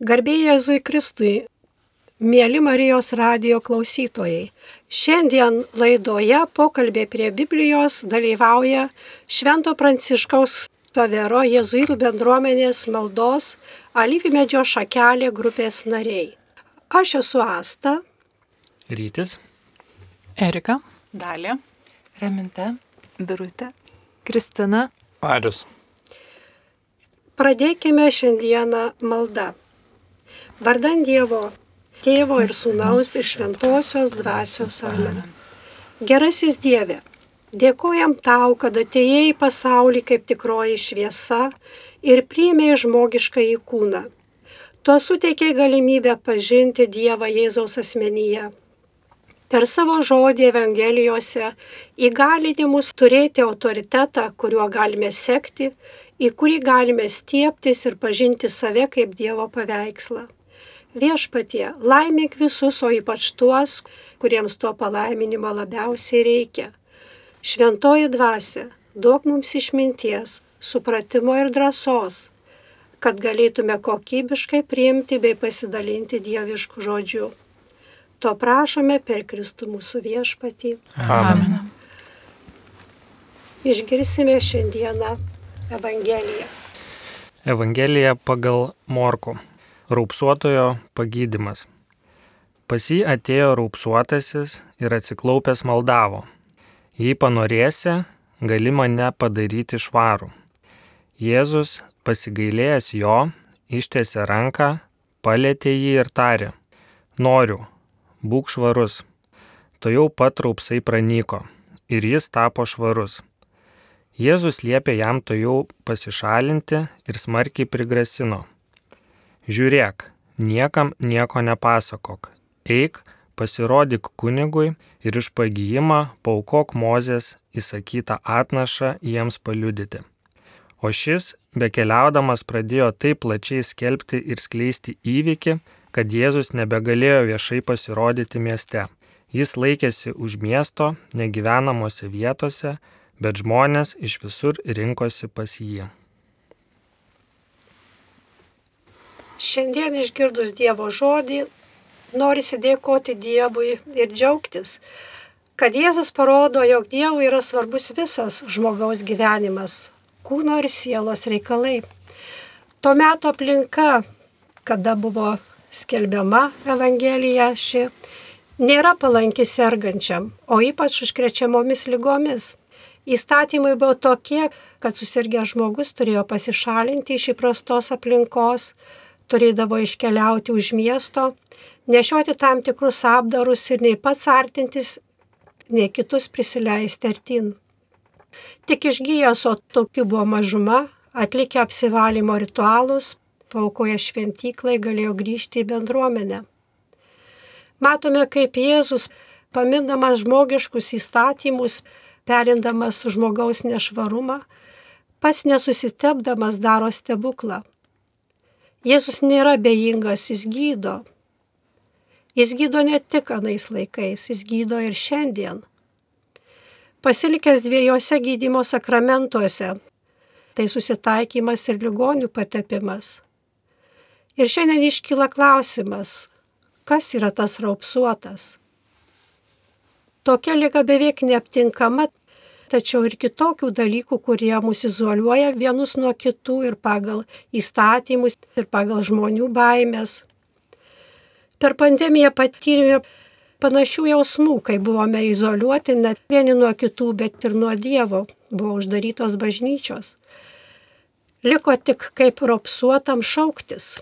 Garbėjai Jėzui Kristui, mėly Marijos radio klausytojai. Šiandien laidoje pokalbė prie Biblijos dalyvauja Švento Pranciškaus Savero Jėzuitų bendruomenės maldos Alyvimedžio šakelė grupės nariai. Aš esu Asta. Rytis. Erika. Dalė. Raminta. Birutė. Kristina. Arius. Pradėkime šiandieną maldą. Vardan Dievo, Tėvo ir Sūnaus ir Šventosios dvasios amen. Gerasis Dieve, dėkojam tau, kad atėjai į pasaulį kaip tikroji šviesa ir priėmė žmogišką į kūną. Tuo suteikiai galimybę pažinti Dievą Jėzaus asmenyje. Per savo žodį Evangelijose įgalinti mus turėti autoritetą, kuriuo galime sekti, į kurį galime stieptis ir pažinti save kaip Dievo paveikslą. Viešpatie, laimėk visus, o ypač tuos, kuriems to palaiminimo labiausiai reikia. Šventoji dvasia, duok mums išminties, supratimo ir drąsos, kad galėtume kokybiškai priimti bei pasidalinti dieviškų žodžių. To prašome per Kristų mūsų viešpatį. Amen. Išgirsime šiandieną Evangeliją. Evangelija pagal Morku. Raupsuotojo pagydimas. Pas jį atėjo raupsuotasis ir atsiklaupęs maldavo. Jei panorėsi, gali mane padaryti švarų. Jėzus, pasigailėjęs jo, ištiesė ranką, palėtė jį ir tarė. Noriu, būk švarus. To jau pat raupsai pranyko ir jis tapo švarus. Jėzus liepė jam to jau pasišalinti ir smarkiai prigrasino. Žiūrėk, niekam nieko nepasakok. Eik, pasirodyk kunigui ir iš pagyjimą paukok Mozės įsakytą atnašą jiems paliudyti. O šis, bekeliaudamas, pradėjo taip plačiai skelbti ir skleisti įvykį, kad Jėzus nebegalėjo viešai pasirodyti mieste. Jis laikėsi už miesto, negyvenamose vietose, bet žmonės iš visur rinkosi pas jį. Šiandien išgirdus Dievo žodį, norisi dėkoti Dievui ir džiaugtis, kad Jėzus parodo, jog Dievui yra svarbus visas žmogaus gyvenimas - kūno ir sielos reikalai. Tuo metu aplinka, kada buvo skelbiama Evangelija ši, nėra palanki sergančiam, o ypač užkrečiamomis lygomis. Įstatymai buvo tokie, kad susirgęs žmogus turėjo pasišalinti iš įprastos aplinkos, turėdavo iškeliauti už miesto, nešioti tam tikrus apdarus ir nei pats artintis, nei kitus prisileisti artin. Tik išgyjęs, o tokių buvo mažuma, atlikę apsivalymo ritualus, paukoje šventyklai galėjo grįžti į bendruomenę. Matome, kaip Jėzus, pamindamas žmogiškus įstatymus, perindamas žmogaus nešvarumą, pats nesusitepdamas daro stebuklą. Jėzus nėra bejingas, jis gydo. Jis gydo ne tik anais laikais, jis gydo ir šiandien. Pasilikęs dviejose gydimo sakramentuose - tai susitaikymas ir ligonių patepimas. Ir šiandien iškyla klausimas, kas yra tas raupsuotas. Tokia lyga beveik neaptinkama, tačiau ir kitokių dalykų, kurie mus izoliuoja vienus nuo kitų ir pagal įstatymus, ir pagal žmonių baimės. Per pandemiją patyrėme panašių jausmų, kai buvome izoliuoti net vieni nuo kitų, bet ir nuo Dievo, buvo uždarytos bažnyčios. Liko tik kaip ropsuotam šauktis.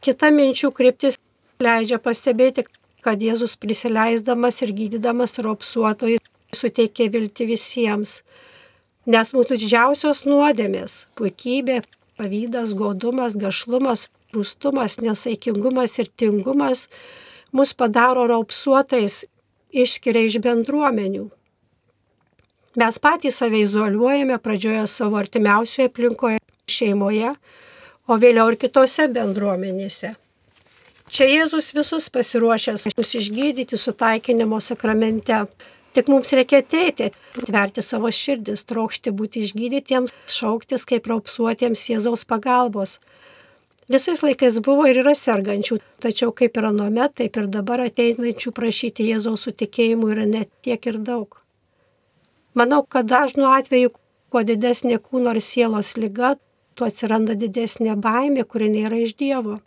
Kita minčių kryptis leidžia pastebėti, kad Jėzus prisileisdamas ir gydydamas ropsuotojai suteikė vilti visiems. Nes mūsų didžiausios nuodėmės - puikybė, pavydas, godumas, gašlumas, rūstumas, nesaikingumas ir tingumas - mus padaro raupsuotais, išskiria iš bendruomenių. Mes patys save izoliuojame pradžioje savo artimiausioje aplinkoje, šeimoje, o vėliau ir kitose bendruomenėse. Čia Jėzus visus pasiruošęs mus išgydyti sutaikinimo sakramente. Tik mums reikia ateiti, atverti savo širdis, trokšti būti išgydytiems, šauktis kaip raupsuotiems Jėzaus pagalbos. Visais laikais buvo ir yra sergančių, tačiau kaip ir anuomet, taip ir dabar ateinančių prašyti Jėzaus sutikėjimų yra net tiek ir daug. Manau, kad dažnu atveju, kuo didesnė kūno ir sielos lyga, tuo atsiranda didesnė baimė, kuri nėra iš Dievo.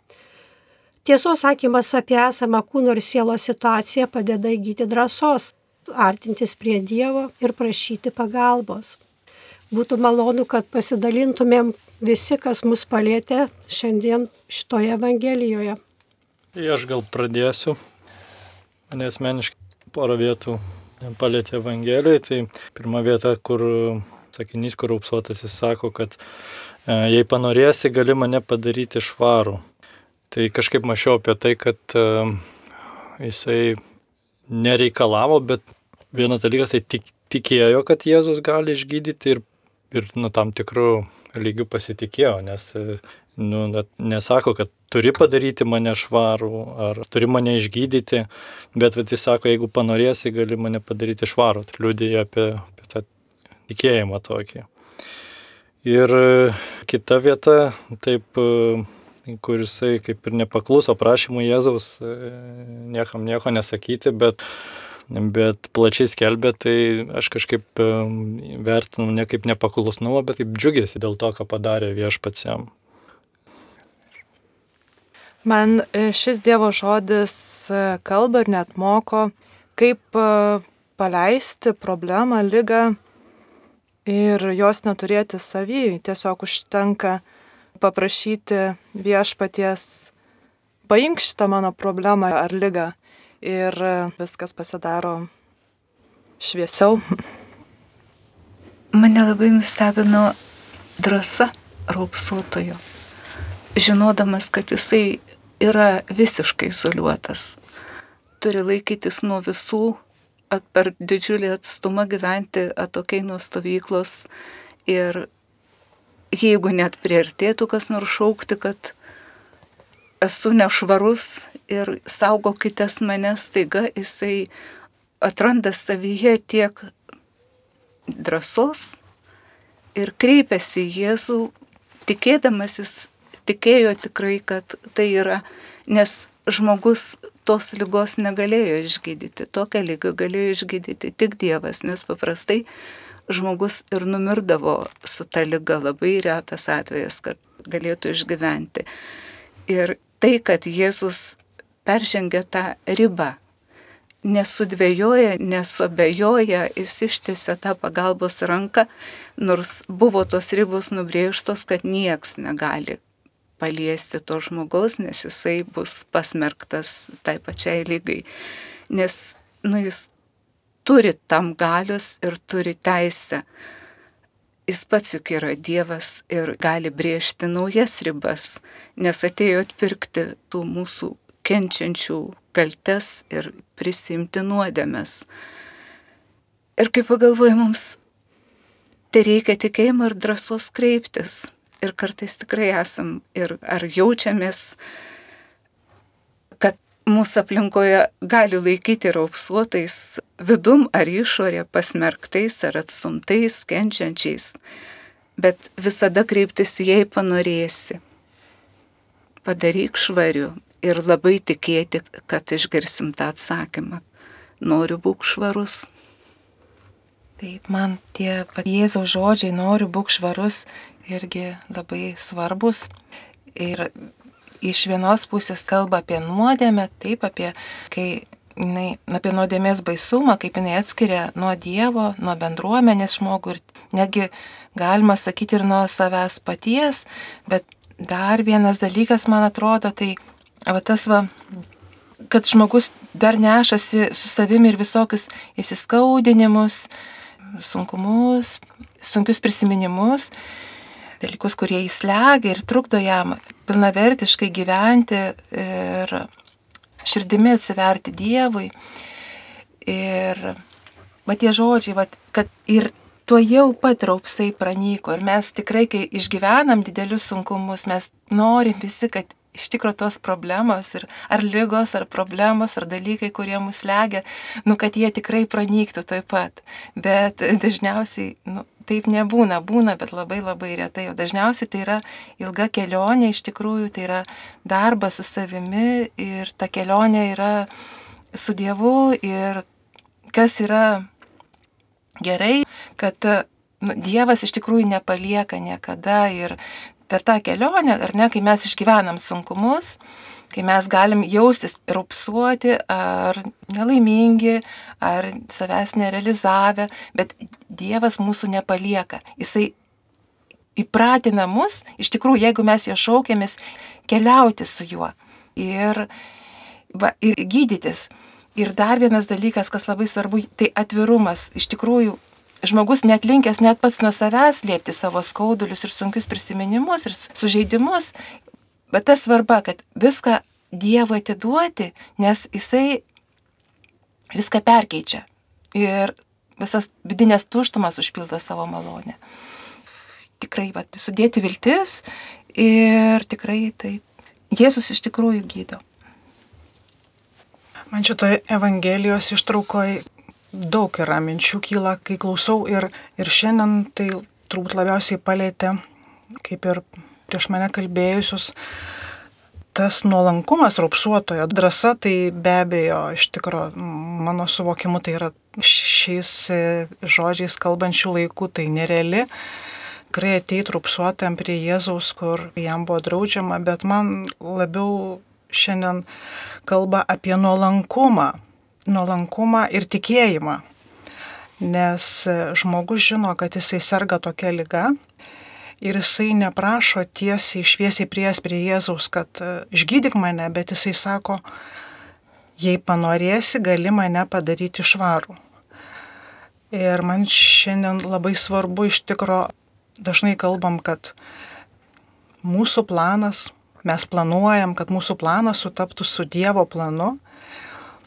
Tiesos sakymas apie esamą kūno ir sielos situaciją padeda įgyti drąsos, artintis prie Dievo ir prašyti pagalbos. Būtų malonu, kad pasidalintumėm visi, kas mus palėtė šiandien šitoje Evangelijoje. Tai aš gal pradėsiu. Mane asmeniškai porą vietų palėtė Evangelijoje. Tai pirma vieta, kur sakinys, kur aupsuotasis sako, kad e, jei panorėsi, gali mane padaryti švarų. Tai kažkaip mačiau apie tai, kad e, jisai nereikalavo, bet vienas dalykas tai tik, tikėjo, kad Jėzus gali išgydyti ir, ir nu, tam tikrų lygių pasitikėjo, nes nu, nesako, kad turi padaryti mane švarų ar turi mane išgydyti, bet jis sako, jeigu panorėsi, gali mane padaryti švarų. Tai liūdėja apie, apie tą tikėjimą tokį. Ir kita vieta, taip, kur jisai kaip ir nepakluso prašymų Jėzaus niekam nieko nesakyti, bet bet plačiai skelbė, tai aš kažkaip vertinu ne kaip nepaklusnumą, bet kaip džiugėsi dėl to, ką padarė viešpats jam. Man e, šis Dievo žodis e, kalba ir net moko, kaip e, paleisti problemą, lygą ir jos neturėti savy. Tiesiog užtenka paprašyti viešpaties paimk šitą mano problemą ar lygą ir viskas pasidaro šviesiau. Mane labai nustebino drąsa raupsuotojo, žinodamas, kad jisai yra visiškai izoliuotas, turi laikytis nuo visų, at per didžiulį atstumą gyventi atokiai nuo stovyklos ir jeigu net priartėtų kas nors šaukti, kad esu nešvarus ir saugokitės mane, staiga jisai atranda savyje tiek drąsos ir kreipiasi Jėzų, tikėdamasis, tikėjo tikrai, kad tai yra, nes žmogus tos lygos negalėjo išgydyti, tokią lygą galėjo išgydyti tik Dievas, nes paprastai žmogus ir numirdavo su ta lyga, labai retas atvejas, kad galėtų išgyventi. Ir tai, kad Jėzus peržengia tą ribą, nesudvėjoja, nesuabejoja, jis ištėsia tą pagalbos ranką, nors buvo tos ribos nubrėžtos, kad nieks negali paliesti to žmogaus, nes jisai bus pasmerktas tai pačiai lygai. Nes nu, jis turi tam galios ir turi teisę. Jis pats juk yra Dievas ir gali brėžti naujas ribas, nes atėjo atpirkti tų mūsų kenčiančių kaltes ir prisimti nuodėmes. Ir kaip pagalvoju, mums tai reikia tikėjimo ir drąsos kreiptis. Ir kartais tikrai esam ir ar jaučiamės, kad mūsų aplinkoje gali laikyti raupsuotais vidum ar išorė, pasmerktais ar atstumtais, kenčiančiais. Bet visada kreiptis, jei panorėsi. Padaryk švariu, ir labai tikėti, kad išgirsim tą atsakymą. Noriu būk švarus. Taip, man tie Jėzaus žodžiai, noriu būk švarus, irgi labai svarbus. Ir iš vienos pusės kalba apie nuodėmę, taip, apie, kai, jinai, apie nuodėmės baisumą, kaip jinai atskiria nuo Dievo, nuo bendruomenės žmogų ir netgi galima sakyti ir nuo savęs paties, bet dar vienas dalykas, man atrodo, tai va tas va, kad žmogus dar nešasi su savimi ir visokius įsiskaudinimus, sunkumus, sunkius prisiminimus, dalykus, kurie įslegia ir trukdo jam pilnavertiškai gyventi ir širdimi atsiverti Dievui. Ir va tie žodžiai, va, kad ir tuo jau pat raupsai pranyko. Ir mes tikrai, kai išgyvenam didelius sunkumus, mes norim visi, kad iš tikrųjų tos problemos ir ar lygos, ar problemos, ar dalykai, kurie mus legia, nu, kad jie tikrai pranyktų taip pat. Bet dažniausiai, nu, taip nebūna, būna, bet labai labai retai. O dažniausiai tai yra ilga kelionė, iš tikrųjų tai yra darbas su savimi ir ta kelionė yra su Dievu ir kas yra gerai, kad nu, Dievas iš tikrųjų nepalieka niekada ir per tą kelionę, ar ne, kai mes išgyvenam sunkumus, kai mes galim jaustis rupsuoti ar nelaimingi, ar savęs nerealizavę, bet Dievas mūsų nepalieka. Jisai įpratina mus, iš tikrųjų, jeigu mes jo šaukėmės, keliauti su juo ir, va, ir gydytis. Ir dar vienas dalykas, kas labai svarbu, tai atvirumas. Iš tikrųjų, žmogus net linkęs net pats nuo savęs liepti savo skaudulius ir sunkius prisiminimus ir sužeidimus. Bet tas svarba, kad viską Dievui atiduoti, nes jisai viską perkeičia. Ir visas vidinės tuštumas užpildo savo malonę. Tikrai, va, sudėti viltis ir tikrai tai Jėzus iš tikrųjų gydo. Man šitoje Evangelijos ištraukoje daug yra minčių kyla, kai klausau ir, ir šiandien tai turbūt labiausiai palėtė, kaip ir prieš mane kalbėjusius, tas nuolankumas raupsuotojo drąsa, tai be abejo, iš tikrųjų, mano suvokimu, tai yra šiais e, žodžiais kalbančių laikų, tai nereali. Tikrai ateit raupsuotam prie Jėzaus, kur jam buvo draudžiama, bet man labiau šiandien kalba apie nuolankumą. Nuolankumą ir tikėjimą. Nes žmogus žino, kad jisai serga tokia lyga ir jisai neprašo tiesiai šviesiai prieės prie Jėzaus, kad e, išgydyk mane, bet jisai sako, jei panorėsi, gali mane padaryti švarų. Ir man šiandien labai svarbu iš tikro, dažnai kalbam, kad mūsų planas, mes planuojam, kad mūsų planas sutaptų su Dievo planu.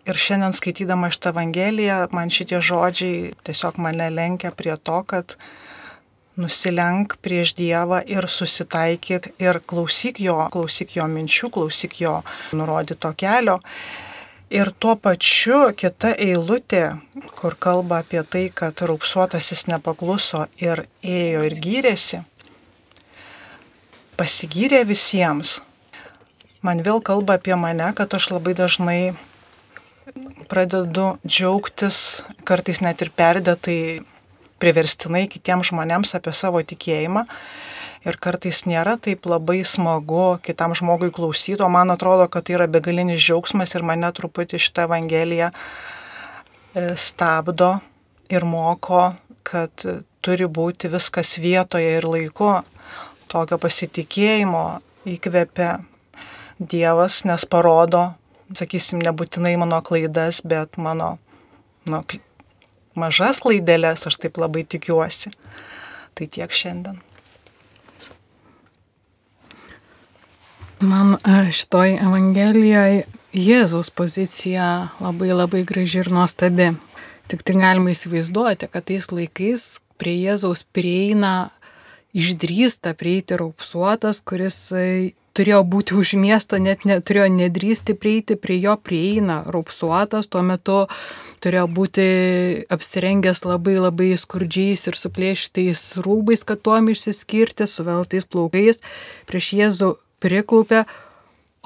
Ir šiandien skaitydama šitą Evangeliją, man šitie žodžiai tiesiog mane lenkia prie to, kad nusilenk prieš Dievą ir susitaikyk ir klausyk jo, klausyk jo minčių, klausyk jo nurodyto kelio. Ir tuo pačiu kita eilutė, kur kalba apie tai, kad raupsuotasis nepakluso ir ėjo ir gyrėsi, pasigyrė visiems. Man vėl kalba apie mane, kad aš labai dažnai pradedu džiaugtis, kartais net ir perdėtai priverstinai kitiems žmonėms apie savo tikėjimą. Ir kartais nėra taip labai smagu kitam žmogui klausyti, o man atrodo, kad tai yra begalinis džiaugsmas ir mane truputį šitą Evangeliją e, stabdo ir moko, kad turi būti viskas vietoje ir laiku. Tokio pasitikėjimo įkvepia Dievas, nes parodo, sakysim, nebūtinai mano klaidas, bet mano nu, mažas klaidelės, aš taip labai tikiuosi. Tai tiek šiandien. Man e, šitoj Evangelijoje Jėzaus pozicija labai labai graži ir nuostabi. Tik tai galima įsivaizduoti, kad tais laikais prie Jėzaus prieina, išdrįsta prieiti raupsuotas, kuris e, turėjo būti už miesto, net neturėjo nedrįsti prieiti, prie jo prieina raupsuotas, tuo metu turėjo būti apsirengęs labai labai skurdžiais ir suplėštais rūbais, kad tuom išsiskirti, suveltais plaukais, prieš Jėzų priklaupė,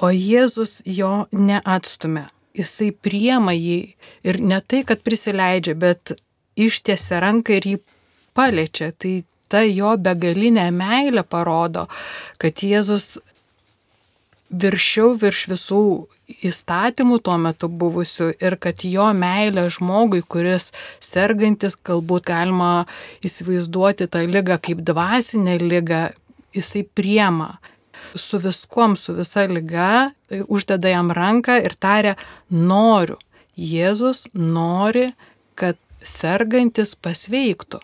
o Jėzus jo neatstumė. Jisai priema jį ir ne tai, kad prisileidžia, bet ištiesia ranką ir jį paliečia. Tai ta jo begalinė meilė parodo, kad Jėzus viršiau virš visų įstatymų tuo metu buvusių ir kad jo meilė žmogui, kuris sergantis, galbūt galima įsivaizduoti tą lygą kaip dvasinę lygą, jisai priema su viskom, su visa lyga, uždeda jam ranką ir taria, noriu. Jėzus nori, kad sergantis pasveiktų.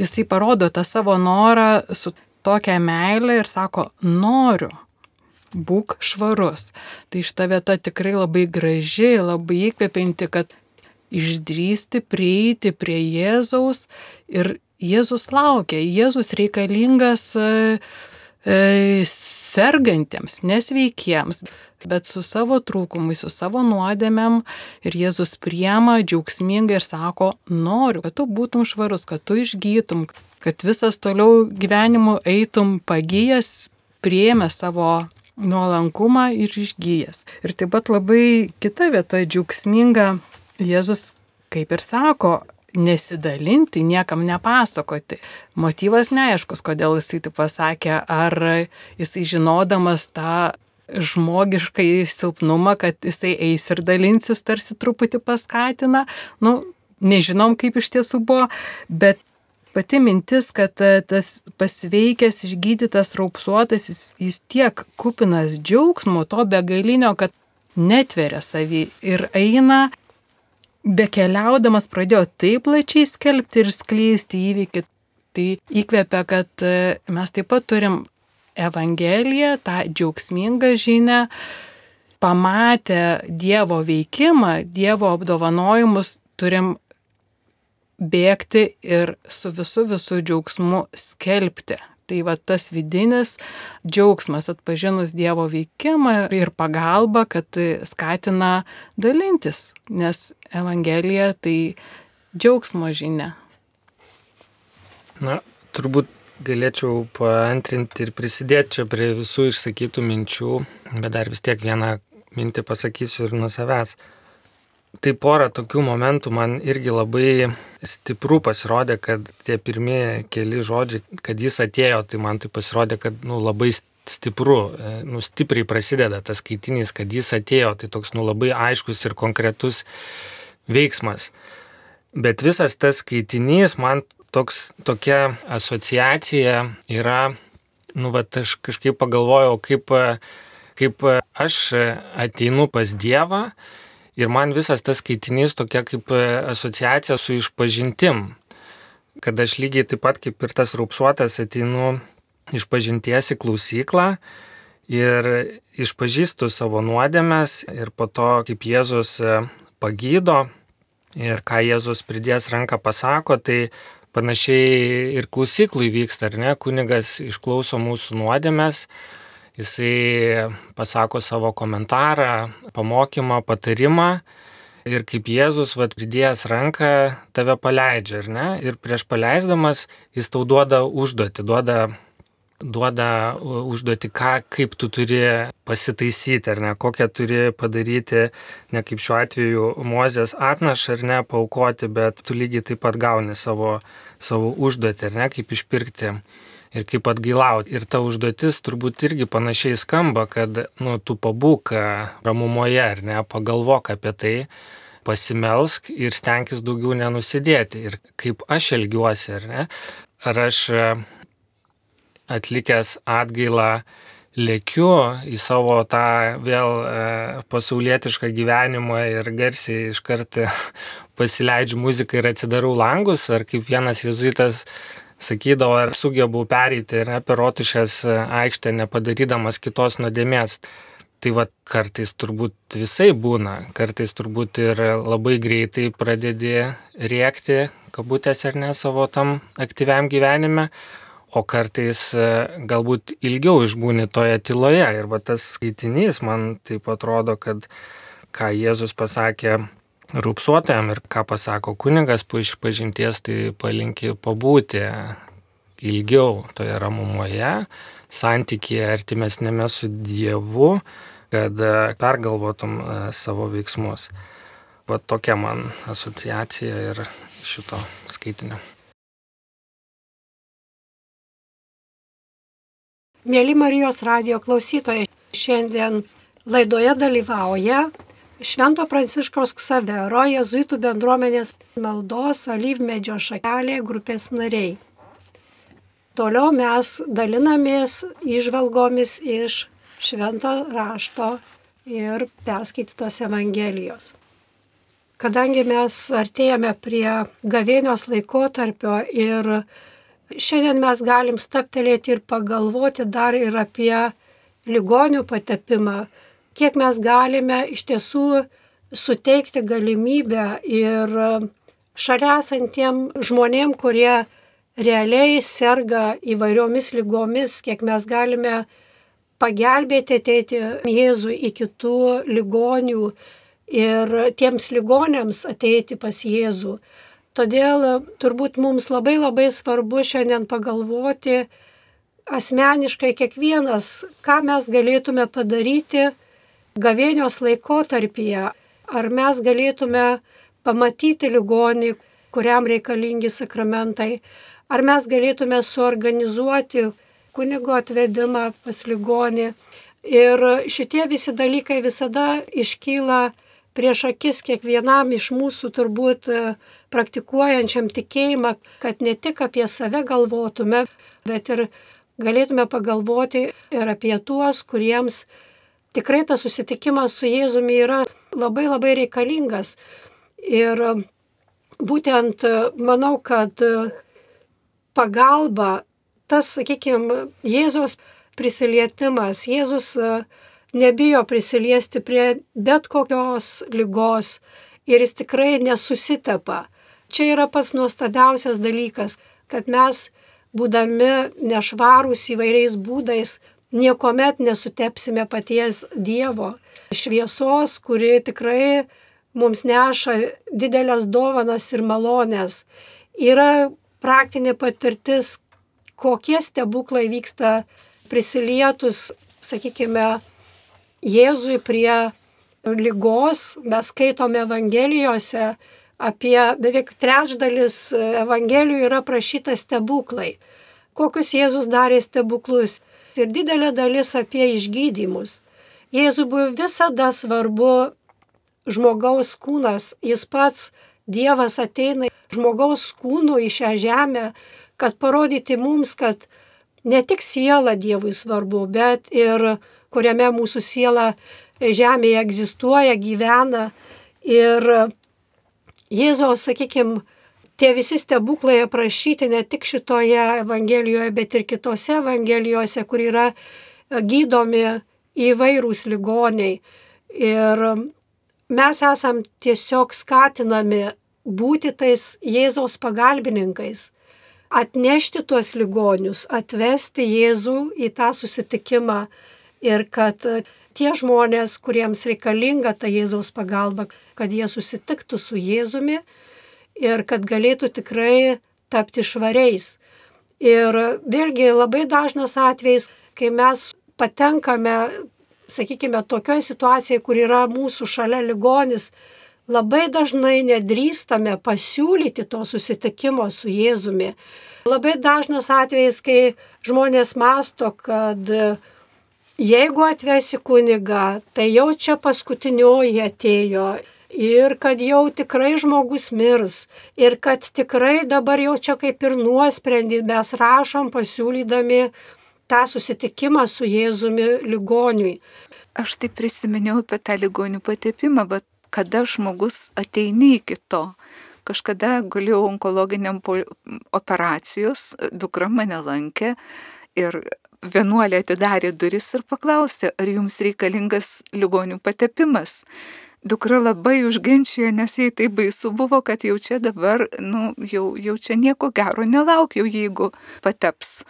Jisai parodo tą savo norą su tokia meilė ir sako, noriu būk švarus. Tai šita vieta tikrai labai graži, labai įkvepianti, kad išdrysti prieiti prie Jėzaus ir Jėzus laukia, Jėzus reikalingas e, e, sergantiems, nesveikiems, bet su savo trūkumais, su savo nuodėmėm ir Jėzus priema džiaugsmingai ir sako, noriu, kad tu būtum švarus, kad tu išgytum, kad visas toliau gyvenimu eitum pagyjas, priėmė savo nuolankumą ir išgyjęs. Ir taip pat labai kita vieta džiaugsminga Jėzus kaip ir sako, nesidalinti, niekam nepasakoti. Motyvas neaiškus, kodėl jisai tai pasakė, ar jisai žinodamas tą žmogiškai silpnumą, kad jisai eis ir dalinsis, tarsi truputį paskatina. Nu, nežinom, kaip iš tiesų buvo, bet pati mintis, kad tas pasveikęs, išgydytas, raupsuotas, jis, jis tiek kupinas džiaugsmo, to begalinio, kad netveria savį ir eina bekeliaudamas pradėjo taip plačiai skelbti ir skleisti įvykį, tai įkvėpia, kad e, mes taip pat turim Evangeliją, tą džiaugsmingą žinę, pamatę Dievo veikimą, Dievo apdovanojimus, turim bėgti ir su visu visų džiaugsmu skelbti Tai va tas vidinis džiaugsmas atpažinus Dievo veikimą ir pagalba, kad skatina dalintis, nes Evangelija tai džiaugsmo žinia. Na, turbūt galėčiau paantrinti ir prisidėti čia prie visų išsakytų minčių, bet dar vis tiek vieną mintį pasakysiu ir nuo savęs tai porą tokių momentų man irgi labai stipru pasirodė, kad tie pirmieji keli žodžiai, kad jis atėjo, tai man tai pasirodė, kad nu, labai stipru, e, nu, stipriai prasideda tas skaitinys, kad jis atėjo, tai toks nu, labai aiškus ir konkretus veiksmas. Bet visas tas skaitinys man toks, tokia asociacija yra, nu, va, aš kažkaip pagalvojau, kaip, kaip aš ateinu pas Dievą Ir man visas tas skaitinys tokia kaip e, asociacija su išpažintim. Kad aš lygiai taip pat kaip ir tas raupsuotas ateinu išpažinties į klausyklą ir išpažįstu savo nuodėmės ir po to kaip Jėzus e, pagydo ir ką Jėzus pridės ranką pasako, tai panašiai ir klausyklai vyksta, ar ne, kunigas išklauso mūsų nuodėmės jisai pasako savo komentarą, pamokymą, patarimą. Ir kaip Jėzus, vad, pridėjęs ranką, tave paleidžia, ar ne? Ir prieš paleisdamas jis tau duoda užduoti, duoda, duoda užduoti, ką, kaip tu turi pasitaisyti, ar ne, kokią turi padaryti, ne kaip šiuo atveju Mozės atnašą, ar ne, paukoti, bet tu lygiai taip pat gauni savo, savo užduotį, ar ne, kaip išpirkti ir kaip atgailauti. Ir ta užduotis turbūt irgi panašiai skamba, kad, nu, tu pabūk ramumoje, ar ne, pagalvok apie tai, pasimelsk ir stenkis daugiau nenusidėti. Ir kaip aš elgiuosi, ar ne, ar aš atlikęs atgailą lėkiu į savo tą vėl e, pasaulietišką gyvenimą ir garsiai iš karto pasileidžiu muziką ir atsidarau langus, ar kaip vienas jezuitas sakydavo, ar sugebu pereiti ir apie rotušės aikštę nepadarydamas kitos nuodėmės. Tai va kartais turbūt visai būna, kartais turbūt ir labai greitai pradedi rėkti, kabutės ar ne savo tam aktyviam gyvenime, o kartais e, galbūt ilgiau išbūni toje tyloje. Ir va tas skaitinys man taip atrodo, kad ką Jėzus pasakė rūpsuotojam ir ką pasako kunigas po išpažinties, tai palinki pabūti ilgiau toje ramumoje, santykėje artimesnėme su Dievu, kad e, pergalvotum e, savo veiksmus. Va tokia man asociacija ir šito skaitinio. Mėly Marijos radio klausytojai, šiandien laidoje dalyvauja Švento Pranciškaus Ksavero jezuitų bendruomenės maldos alyvmedžio šakelė grupės nariai. Toliau mes dalinamės išvalgomis iš švento rašto ir perskaitytos Evangelijos. Kadangi mes artėjame prie gavėnios laikotarpio ir šiandien mes galim staptelėti ir pagalvoti dar ir apie ligonių patepimą, kiek mes galime iš tiesų suteikti galimybę ir šalia esantiem žmonėm, kurie realiai serga įvairiomis lygomis, kiek mes galime pagelbėti ateiti Jėzui į kitų ligonių ir tiems ligonėms ateiti pas Jėzų. Todėl turbūt mums labai labai svarbu šiandien pagalvoti asmeniškai kiekvienas, ką mes galėtume padaryti gavėnios laikotarpyje. Ar mes galėtume pamatyti ligonį, kuriam reikalingi sakramentai, ar mes galėtume suorganizuoti kunigo atvedimą pas ligonį. Ir šitie visi dalykai visada iškyla prieš akis kiekvienam iš mūsų turbūt praktikuojančiam tikėjimą, kad ne tik apie save galvotume, bet ir galėtume pagalvoti ir apie tuos, kuriems tikrai tas susitikimas su Jėzumi yra labai labai reikalingas. Ir būtent manau, kad pagalba, tas, sakykime, Jėzos prisilietimas, Jėzus nebijo prisiliesti prie bet kokios lygos ir jis tikrai nesusitepa. Čia yra pats nuostabiausias dalykas, kad mes, būdami nešvarūs įvairiais būdais, niekuomet nesutepsime paties Dievo šviesos, kuri tikrai mums neša didelės dovanas ir malonės. Yra praktinė patirtis, kokie stebuklai vyksta prisilietus, sakykime, Jėzui prie lygos. Mes skaitome Evangelijose, apie beveik trečdalis Evangelijų yra prašyta stebuklai. Kokius Jėzus darė stebuklus. Ir didelė dalis apie išgydymus. Jėzui buvo visada svarbu žmogaus kūnas. Jis pats, Dievas ateina žmogaus kūnu į šią žemę, kad parodyti mums, kad ne tik siela Dievui svarbu, bet ir kuriame mūsų siela žemėje egzistuoja, gyvena. Ir Jėzaus, sakykime, tie visi stebuklai aprašyti ne tik šitoje Evangelijoje, bet ir kitose Evangelijose, kur yra gydomi įvairūs ligoniai. Ir mes esam tiesiog skatinami būti tais Jėzaus pagalbininkais, atnešti tuos ligonius, atvesti Jėzų į tą susitikimą ir kad tie žmonės, kuriems reikalinga ta Jėzaus pagalba, kad jie susitiktų su Jėzumi ir kad galėtų tikrai tapti švariais. Ir vėlgi labai dažnas atvejis, kai mes patenkame, sakykime, tokioje situacijoje, kur yra mūsų šalia ligonis, labai dažnai nedrįstame pasiūlyti to susitikimo su Jėzumi. Labai dažnas atvejis, kai žmonės masto, kad jeigu atvesi kunigą, tai jau čia paskutinioji atėjo ir kad jau tikrai žmogus mirs ir kad tikrai dabar jau čia kaip ir nuosprendį mes rašom pasiūlydami tą susitikimą su Jėzumi ligoniui. Aš taip prisiminiau apie tą ligonių patepimą, bet kada žmogus ateini iki to. Kažkada guliau onkologiniam operacijos, dukra mane lankė ir vienuolė atidarė duris ir paklausė, ar jums reikalingas ligonių patepimas. Dukra labai užginčijo, nes jai tai baisu buvo, kad jau čia dabar, nu, jau, jau čia nieko gero nelaukiau, jeigu pateps.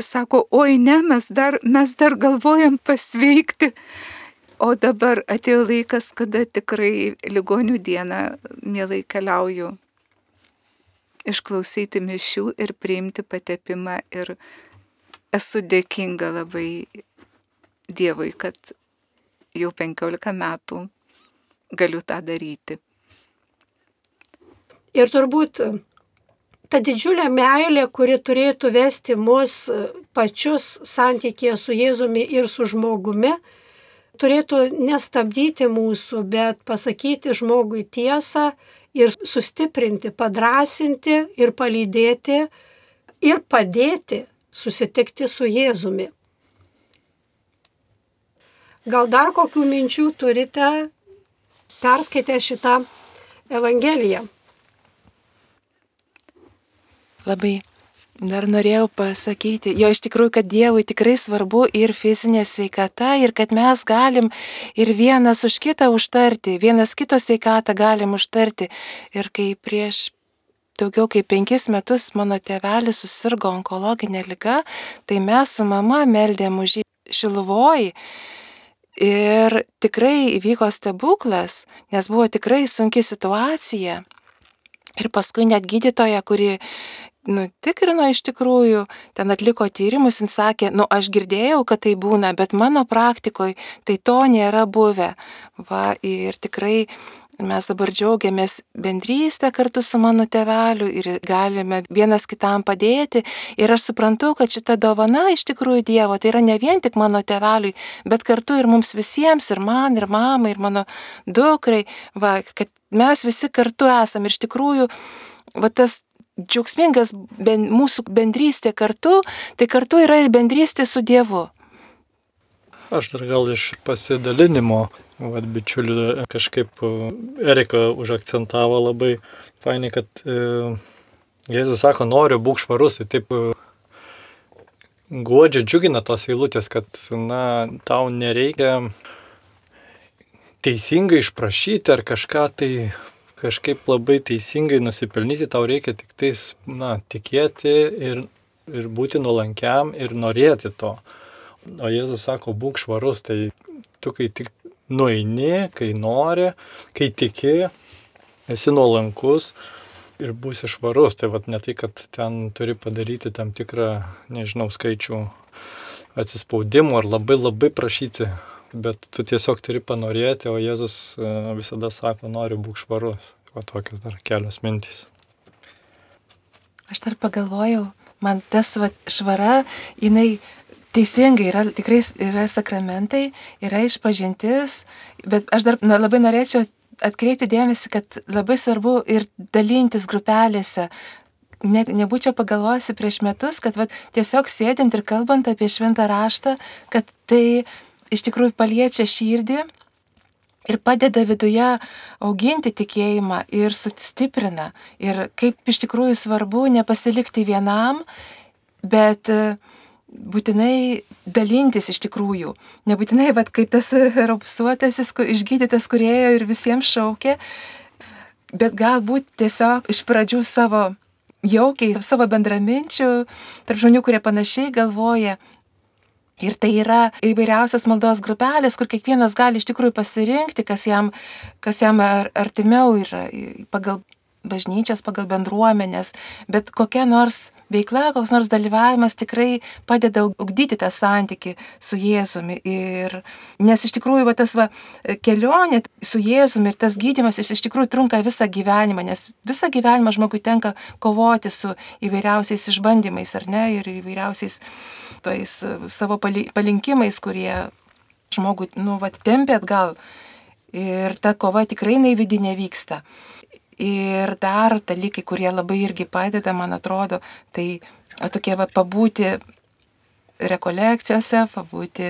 Sako, oi ne, mes dar, mes dar galvojam pasveikti. O dabar atėjo laikas, kada tikrai ligonių dieną mielai keliauju išklausyti mišių ir priimti patepimą ir esu dėkinga labai Dievui, kad jau 15 metų galiu tą daryti. Ir turbūt ta didžiulė meilė, kuri turėtų vesti mus pačius santykėje su Jėzumi ir su žmogumi, turėtų nestabdyti mūsų, bet pasakyti žmogui tiesą ir sustiprinti, padrasinti ir palydėti ir padėti susitikti su Jėzumi. Gal dar kokių minčių turite perskaitę šitą Evangeliją? Labai dar norėjau pasakyti, jo iš tikrųjų, kad Dievui tikrai svarbu ir fizinė sveikata, ir kad mes galim ir vienas už kitą užtarti, vienas kito sveikatą galim užtarti. Ir kai prieš daugiau kaip penkis metus mano tėvelis susirgo onkologinė lyga, tai mes su mama meldėm už jį Šiluvoj. Ir tikrai įvyko stebuklas, nes buvo tikrai sunki situacija. Ir paskui net gydytoja, kuri nu, tikrino iš tikrųjų, ten atliko tyrimus, jis sakė, nu aš girdėjau, kad tai būna, bet mano praktikoje tai to nėra buvę. Va, ir tikrai mes dabar džiaugiamės bendrystę kartu su mano teveliu ir galime vienas kitam padėti. Ir aš suprantu, kad šita dovana iš tikrųjų Dievo, tai yra ne vien tik mano teveliui, bet kartu ir mums visiems, ir man, ir mamai, ir mano dukrai, va, kad mes visi kartu esame. Ir iš tikrųjų, va tas džiaugsmingas ben, mūsų bendrystė kartu, tai kartu yra ir bendrystė su Dievu. Aš dar gal iš pasidalinimo, vad bičiulių, kažkaip Erika užakcentavo labai fainai, kad e, Jėzus sako, noriu būk švarus, tai taip e, godžiai džiugina tos eilutės, kad, na, tau nereikia teisingai išprašyti ar kažką tai kažkaip labai teisingai nusipelnyti, tau reikia tik tais, na, tikėti ir, ir būti nuolankiam ir norėti to. O Jėzus sako, būk švarus, tai tu kai tik nueini, kai nori, kai tiki, esi nuolankus ir būsi švarus. Tai vad ne tai, kad ten turi padaryti tam tikrą, nežinau, skaičių atsispaudimų ar labai labai prašyti bet tu tiesiog turi panorėti, o Jėzus e, visada sako, noriu būk švarus. O tokios dar kelios mintys. Aš dar pagalvojau, man tas va, švara, jinai teisingai yra, tikrai yra sakramentai, yra išpažintis, bet aš dar na, labai norėčiau atkreipti dėmesį, kad labai svarbu ir dalintis grupelėse. Ne, nebūčiau pagalvojusi prieš metus, kad va, tiesiog sėdint ir kalbant apie šventą raštą, kad tai iš tikrųjų paliečia širdį ir padeda viduje auginti tikėjimą ir sustiprina. Ir kaip iš tikrųjų svarbu nepasilikti vienam, bet e, būtinai dalintis iš tikrųjų. Nebūtinai, bet kaip tas raupsuotasis, išgydytas, kurėjo ir visiems šaukė, bet galbūt tiesiog iš pradžių savo jaukiai, savo bendraminčių, tarp žmonių, kurie panašiai galvoja, Ir tai yra įvairiausios maldos grupelės, kur kiekvienas gali iš tikrųjų pasirinkti, kas jam, kas jam artimiau yra pagal bažnyčias, pagal bendruomenės, bet kokia nors veikla, koks nors dalyvavimas tikrai padeda ugdyti tą santyki su Jėzumi. Ir, nes iš tikrųjų va, tas va, kelionė su Jėzumi ir tas gydimas jis iš tikrųjų trunka visą gyvenimą, nes visą gyvenimą žmogui tenka kovoti su įvairiausiais išbandymais, ar ne, ir įvairiausiais tais savo palinkimais, kurie žmogų, nu, va, tempia atgal. Ir ta kova tikrai naividinė vyksta. Ir dar dalykai, kurie labai irgi padeda, man atrodo, tai tokie va pabūti rekolekcijose, pabūti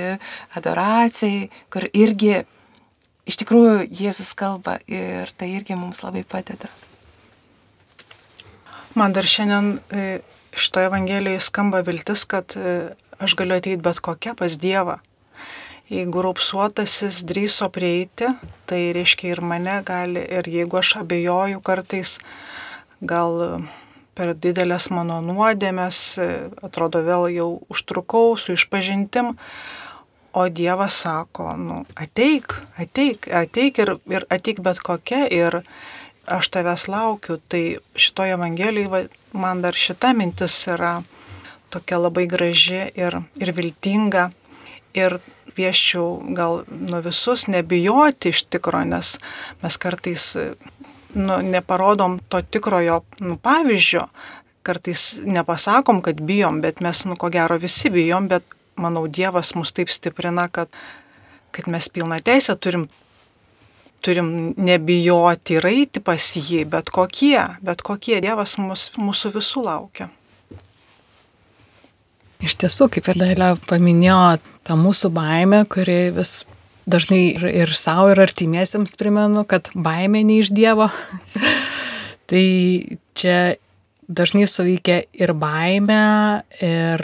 adoracijai, kur irgi iš tikrųjų Jėzus kalba ir tai irgi mums labai padeda. Man dar šiandien e, šitoje Evangelijoje skamba viltis, kad e, aš galiu ateiti bet kokia pas Dievą. Jeigu raupsuotasis drįso prieiti, tai reiškia ir mane gali, ir jeigu aš abejoju kartais, gal per didelės mano nuodėmės, e, atrodo vėl jau užtrukau su išpažintim, o Dievas sako, nu, ateik, ateik, ateik ir, ir ateik bet kokia ir aš tavęs laukiu. Tai šitoje Evangelijoje man dar šita mintis yra tokia labai graži ir, ir viltinga. Ir vieščiau gal nu visus nebijoti iš tikro, nes mes kartais nu, neparodom to tikrojo nu, pavyzdžio, kartais nepasakom, kad bijom, bet mes, nu, ko gero visi bijom, bet manau, Dievas mus taip stiprina, kad, kad mes pilną teisę turim turim nebijoti ir eiti pas jį, bet kokie, bet kokie Dievas mus, mūsų visų laukia. Iš tiesų, kaip ir Dailė paminėjo, ta mūsų baime, kuri vis dažnai ir, ir savo, ir artimiesiems primenu, kad baime ne iš Dievo. tai čia dažnai suveikia ir baime, ir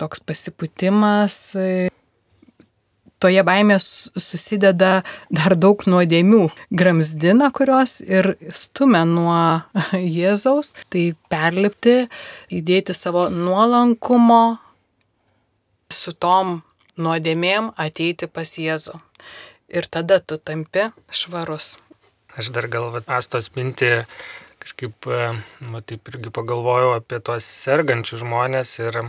toks pasiputimas, toje baimėje susideda dar daug nuodėmių. Gramzdina, kurios ir stumia nuo Jėzaus, tai perlipti, įdėti savo nuolankumo su tom nuodėmėm ateiti pas Jėzų. Ir tada tu tampi švarus. Aš dar gal astos mintį kažkaip, va, taip irgi pagalvojau apie tuos sergančius žmonės ir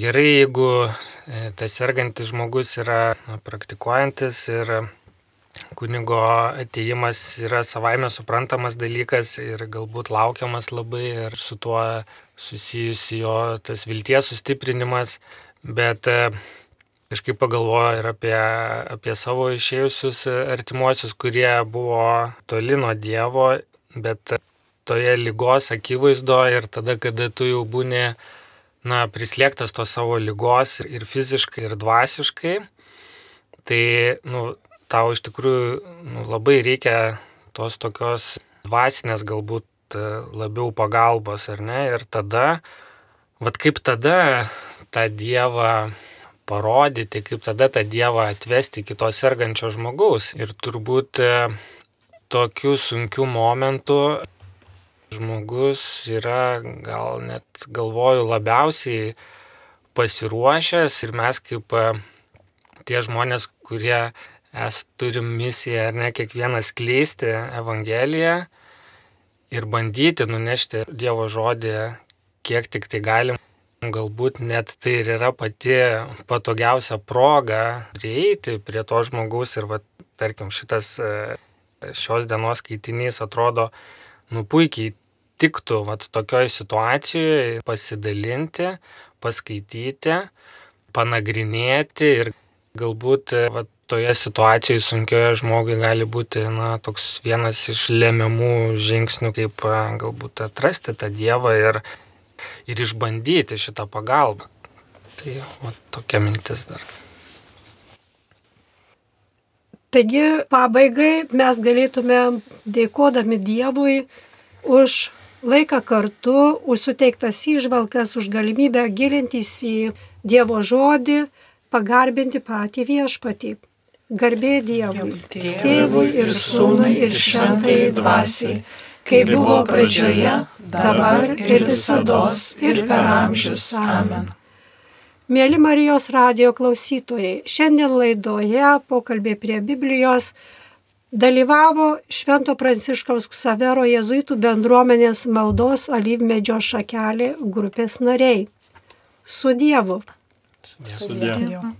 gerai, jeigu e, tas sergantis žmogus yra na, praktikuojantis ir kunigo ateimas yra savaime suprantamas dalykas ir galbūt laukiamas labai ir su tuo susijusi jo tas vilties sustiprinimas, bet e, kažkaip pagalvoju ir apie, apie savo išėjusius artimuosius, kurie buvo toli nuo Dievo, bet toje lygos akivaizdoje ir tada, kada tu jau būni, na, prislėgtas to savo lygos ir fiziškai, ir dvasiškai, tai, nu, tau iš tikrųjų nu, labai reikia tos tokios dvasinės galbūt labiau pagalbos, ar ne? Ir tada, vad kaip tada tą Dievą parodyti, kaip tada tą Dievą atvesti kito sergančio žmogaus. Ir turbūt e, tokių sunkių momentų žmogus yra gal net galvoju labiausiai pasiruošęs ir mes kaip e, tie žmonės, kurie es turim misiją ar ne kiekvienas kleisti Evangeliją ir bandyti nunešti Dievo žodį kiek tik tai galim Galbūt net tai ir yra pati patogiausia proga prieiti prie to žmogaus ir, va, tarkim, šitas e, šios dienos skaitinys atrodo, nu puikiai tiktų va, tokioj situacijoje pasidalinti, paskaityti, panagrinėti ir galbūt e, va, toje situacijoje sunkioje žmogui gali būti na, toks vienas iš lemiamų žingsnių, kaip e, galbūt atrasti tą Dievą ir ir išbandyti šitą pagalbą. Tai o, tokia mintis dar. Taigi pabaigai mes galėtume dėkodami Dievui už laiką kartu, už suteiktas įžvalgas, už galimybę gilintis į Dievo žodį, pagarbinti patį viešpatį. Garbė Dievui, tėvui ir sūnui ir šventai dvasiai kaip buvo pradžioje, dabar ir visada ir per amžius. Amen. Mėly Marijos radio klausytojai, šiandien laidoje pokalbė prie Biblijos dalyvavo Švento Pranciškaus Ksavero jėzuitų bendruomenės maldos alyvmedžio šakelė grupės nariai. Su Dievu. Su Dievu.